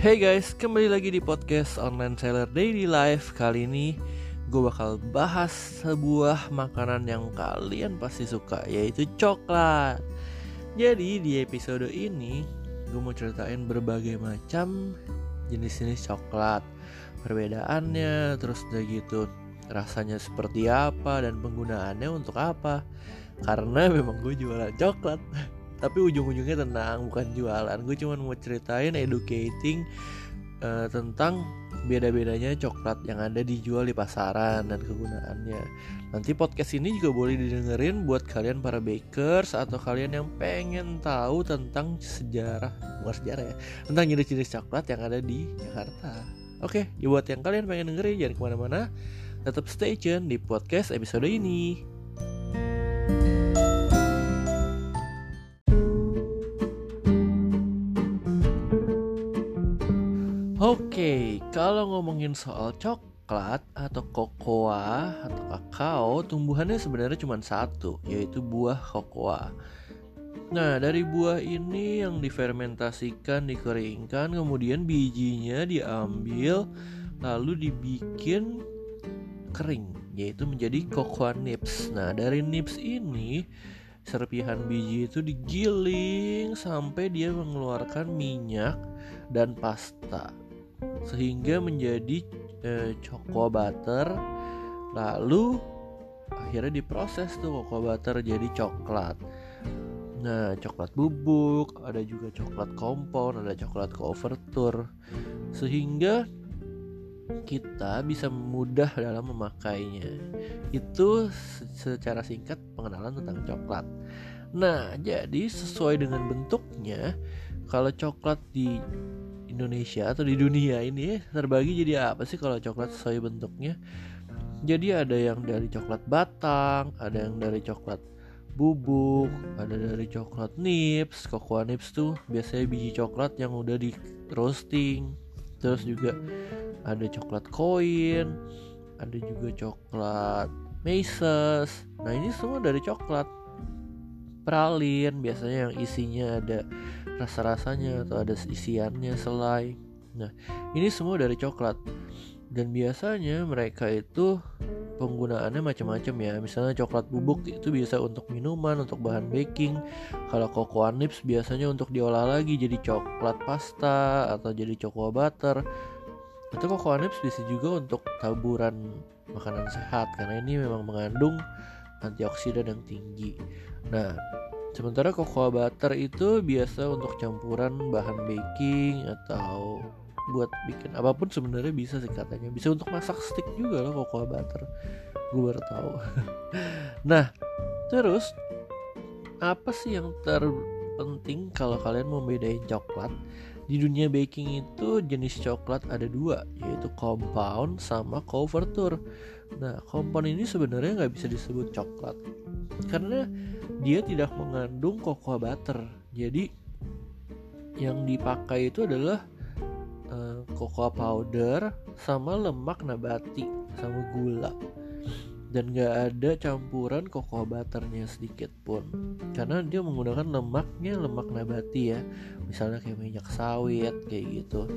Hey guys, kembali lagi di podcast Online Seller Daily Life. Kali ini gue bakal bahas sebuah makanan yang kalian pasti suka Yaitu coklat. Jadi di episode ini gue mau ceritain berbagai macam jenis-jenis coklat. Perbedaannya, terus udah gitu rasanya seperti apa dan penggunaannya untuk apa. Karena memang gue jualan coklat tapi ujung-ujungnya tenang bukan jualan. Gue cuma mau ceritain educating uh, tentang beda-bedanya coklat yang ada dijual di pasaran dan kegunaannya. Nanti podcast ini juga boleh didengerin buat kalian para bakers atau kalian yang pengen tahu tentang sejarah bukan sejarah ya tentang jenis-jenis coklat yang ada di Jakarta. Oke ya buat yang kalian pengen dengerin jangan ke mana-mana. Tetap stay tune di podcast episode ini kalau ngomongin soal coklat atau kokoa atau kakao, tumbuhannya sebenarnya cuma satu, yaitu buah kokoa. Nah, dari buah ini yang difermentasikan, dikeringkan, kemudian bijinya diambil, lalu dibikin kering, yaitu menjadi cocoa nips. Nah, dari nips ini serpihan biji itu digiling sampai dia mengeluarkan minyak dan pasta sehingga menjadi eh, cocoa butter. Lalu akhirnya diproses tuh cocoa butter jadi coklat. Nah coklat bubuk ada juga coklat kompon ada coklat couverture sehingga kita bisa mudah dalam memakainya. Itu secara singkat pengenalan tentang coklat. Nah jadi sesuai dengan bentuknya kalau coklat di Indonesia atau di dunia ini terbagi jadi apa sih kalau coklat sesuai bentuknya? Jadi ada yang dari coklat batang, ada yang dari coklat bubuk, ada dari coklat nips, cocoa nips tuh biasanya biji coklat yang udah di roasting. Terus juga ada coklat koin, ada juga coklat meses. Nah, ini semua dari coklat. Pralin biasanya yang isinya ada rasa-rasanya atau ada isiannya selai. Nah, ini semua dari coklat. Dan biasanya mereka itu penggunaannya macam-macam ya. Misalnya coklat bubuk itu bisa untuk minuman, untuk bahan baking. Kalau cocoa nips biasanya untuk diolah lagi jadi coklat pasta atau jadi cocoa butter. Atau cocoa nips bisa juga untuk taburan makanan sehat karena ini memang mengandung antioksidan yang tinggi. Nah, Sementara cocoa butter itu biasa untuk campuran bahan baking atau buat bikin apa pun sebenarnya bisa sih katanya. Bisa untuk masak stick juga loh cocoa butter. Gue baru tahu. nah, terus apa sih yang terpenting kalau kalian mau bedain coklat? Di dunia baking itu jenis coklat ada dua, yaitu compound sama couverture. Nah, compound ini sebenarnya nggak bisa disebut coklat karena dia tidak mengandung cocoa butter jadi yang dipakai itu adalah uh, cocoa powder sama lemak nabati sama gula dan gak ada campuran cocoa butternya sedikit pun. Karena dia menggunakan lemaknya lemak nabati ya. Misalnya kayak minyak sawit kayak gitu.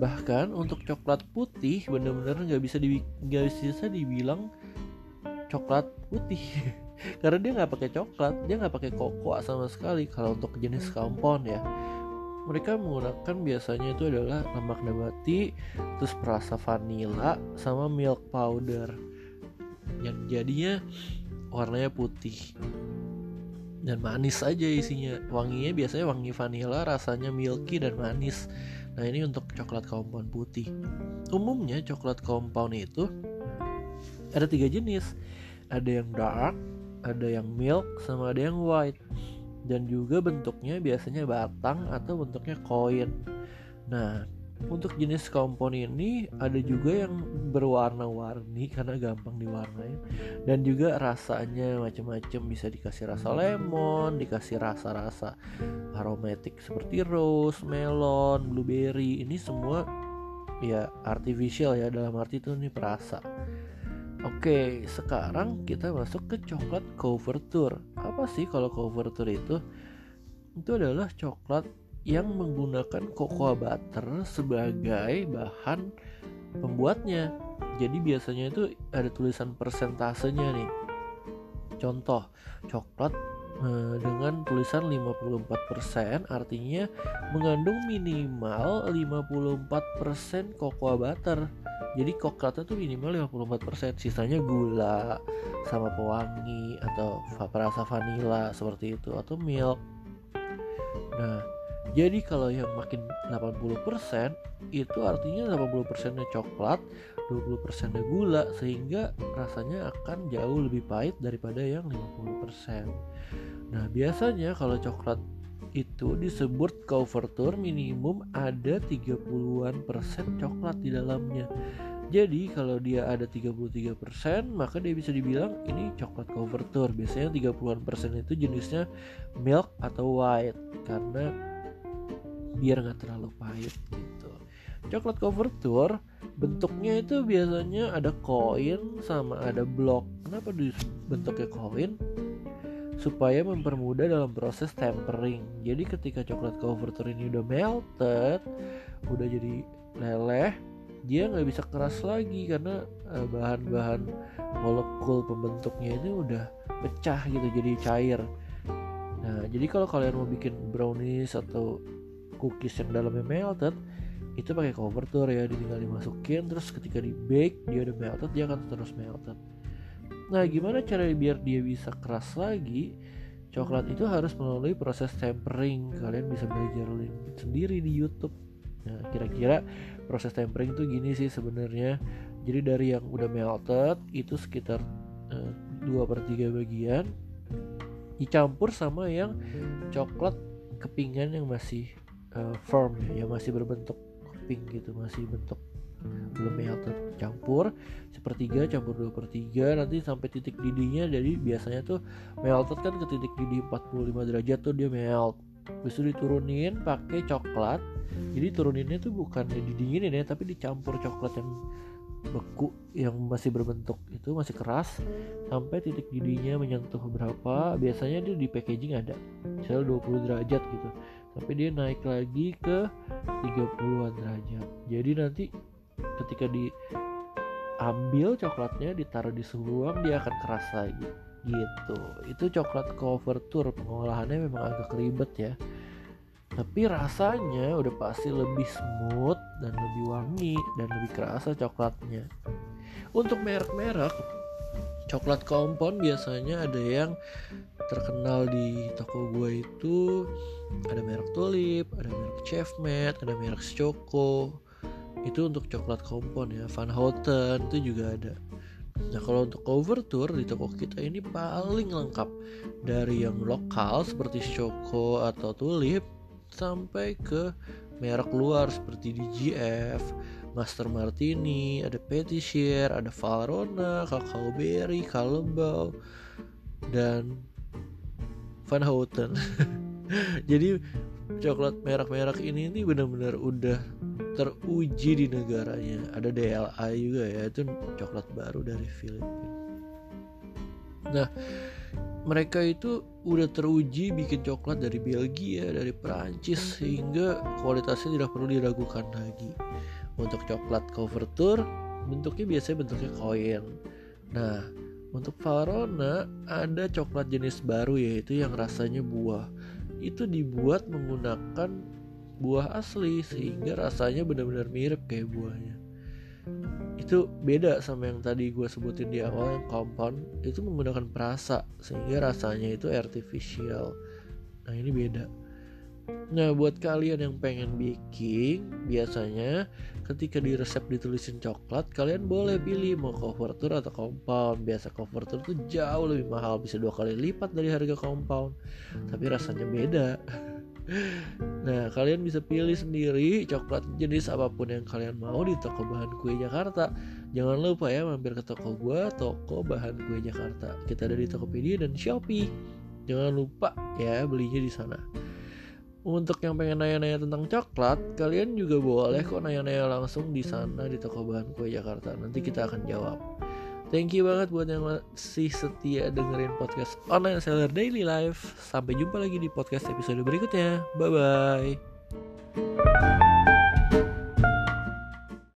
Bahkan untuk coklat putih bener-bener nggak bisa di nggak bisa dibilang coklat putih. Karena dia nggak pakai coklat dia nggak pakai kokoa sama sekali kalau untuk jenis kompon ya. Mereka menggunakan biasanya itu adalah lemak nabati terus perasa vanila sama milk powder yang jadinya warnanya putih dan manis aja isinya. Wanginya biasanya wangi vanila rasanya milky dan manis. Nah ini untuk coklat kompon putih. Umumnya coklat kompon itu ada tiga jenis. Ada yang dark ada yang milk sama ada yang white. Dan juga bentuknya biasanya batang atau bentuknya koin. Nah untuk jenis kompon ini ada juga yang berwarna-warni karena gampang diwarnai dan juga rasanya macam-macam bisa dikasih rasa lemon, dikasih rasa-rasa aromatik seperti rose, melon, blueberry. Ini semua ya artificial ya dalam arti itu nih perasa. Oke, sekarang kita masuk ke coklat couverture. Apa sih kalau couverture itu? Itu adalah coklat yang menggunakan cocoa butter sebagai bahan pembuatnya. Jadi biasanya itu ada tulisan persentasenya nih. Contoh, coklat eh, dengan tulisan 54% artinya mengandung minimal 54% cocoa butter. Jadi coklatnya tuh minimal 54%, sisanya gula sama pewangi atau rasa vanila seperti itu atau milk. Nah, jadi kalau yang makin 80% itu artinya 80% nya coklat, 20% nya gula sehingga rasanya akan jauh lebih pahit daripada yang 50%. Nah, biasanya kalau coklat itu disebut couverture minimum ada 30-an persen coklat di dalamnya. Jadi kalau dia ada 33% maka dia bisa dibilang ini coklat couverture. Biasanya 30-an persen itu jenisnya milk atau white karena biar nggak terlalu pahit gitu. Coklat cover tour bentuknya itu biasanya ada koin sama ada blok kenapa bentuknya koin? Supaya mempermudah dalam proses tempering. Jadi ketika coklat cover tour ini udah melted udah jadi leleh dia nggak bisa keras lagi karena eh, bahan-bahan molekul pembentuknya ini udah pecah gitu jadi cair. Nah jadi kalau kalian mau bikin brownies atau cookies yang dalamnya melted itu pakai tuh ya tinggal dimasukin terus ketika di bake dia udah melted dia akan terus melted. Nah gimana cara biar dia bisa keras lagi? Coklat itu harus melalui proses tempering. Kalian bisa belajar sendiri di YouTube. Nah kira-kira proses tempering itu gini sih sebenarnya. Jadi dari yang udah melted itu sekitar eh, 2 per 3 bagian dicampur sama yang coklat kepingan yang masih uh, firm ya, yang masih berbentuk pink gitu masih bentuk belum melted campur sepertiga campur dua per tiga nanti sampai titik didihnya jadi biasanya tuh melted kan ke titik didih 45 derajat tuh dia melt. Habis itu diturunin pakai coklat jadi turuninnya tuh bukan didinginin ya tapi dicampur coklat yang beku yang masih berbentuk itu masih keras sampai titik didihnya menyentuh berapa biasanya dia di packaging ada misalnya 20 derajat gitu tapi dia naik lagi ke 30-an derajat. Jadi nanti ketika diambil coklatnya ditaruh di suhu ruang dia akan keras lagi. Gitu. Itu coklat cover tour. Pengolahannya memang agak ribet ya. Tapi rasanya udah pasti lebih smooth dan lebih wangi dan lebih kerasa coklatnya. Untuk merek-merek coklat kompon biasanya ada yang terkenal di toko gue itu ada merek Tulip, ada merek Chefmate, ada merek Choco. Itu untuk coklat kompon ya. Van Houten itu juga ada. Nah kalau untuk cover tour di toko kita ini paling lengkap dari yang lokal seperti Choco atau Tulip sampai ke merek luar seperti DGF, Master Martini, ada Petishier, ada Valrona, Cacao Berry, Calembau, dan Van Houten. Jadi coklat merek-merek ini ini benar-benar udah teruji di negaranya. Ada DLA juga ya itu coklat baru dari Filipina. Nah mereka itu udah teruji bikin coklat dari Belgia dari Perancis sehingga kualitasnya tidak perlu diragukan lagi untuk coklat cover tour bentuknya biasanya bentuknya koin nah untuk Valrhona ada coklat jenis baru yaitu yang rasanya buah. Itu dibuat menggunakan buah asli sehingga rasanya benar-benar mirip kayak buahnya. Itu beda sama yang tadi gue sebutin di awal yang compound itu menggunakan perasa sehingga rasanya itu artificial. Nah ini beda. Nah, buat kalian yang pengen baking, biasanya ketika di resep ditulisin coklat, kalian boleh pilih mau couverture atau compound. Biasa couverture tuh jauh lebih mahal, bisa dua kali lipat dari harga compound. Tapi rasanya beda. Nah, kalian bisa pilih sendiri coklat jenis apa pun yang kalian mau di toko bahan kue Jakarta. Jangan lupa ya mampir ke toko gua, toko bahan kue Jakarta. Kita ada di Tokopedia dan Shopee. Jangan lupa ya belinya di sana. Untuk yang pengen nanya-nanya tentang coklat, kalian juga boleh kok nanya-nanya langsung di sana di toko bahan kue Jakarta. Nanti kita akan jawab. Thank you banget buat yang masih setia dengerin podcast Online Seller Daily Life. Sampai jumpa lagi di podcast episode berikutnya. Bye bye.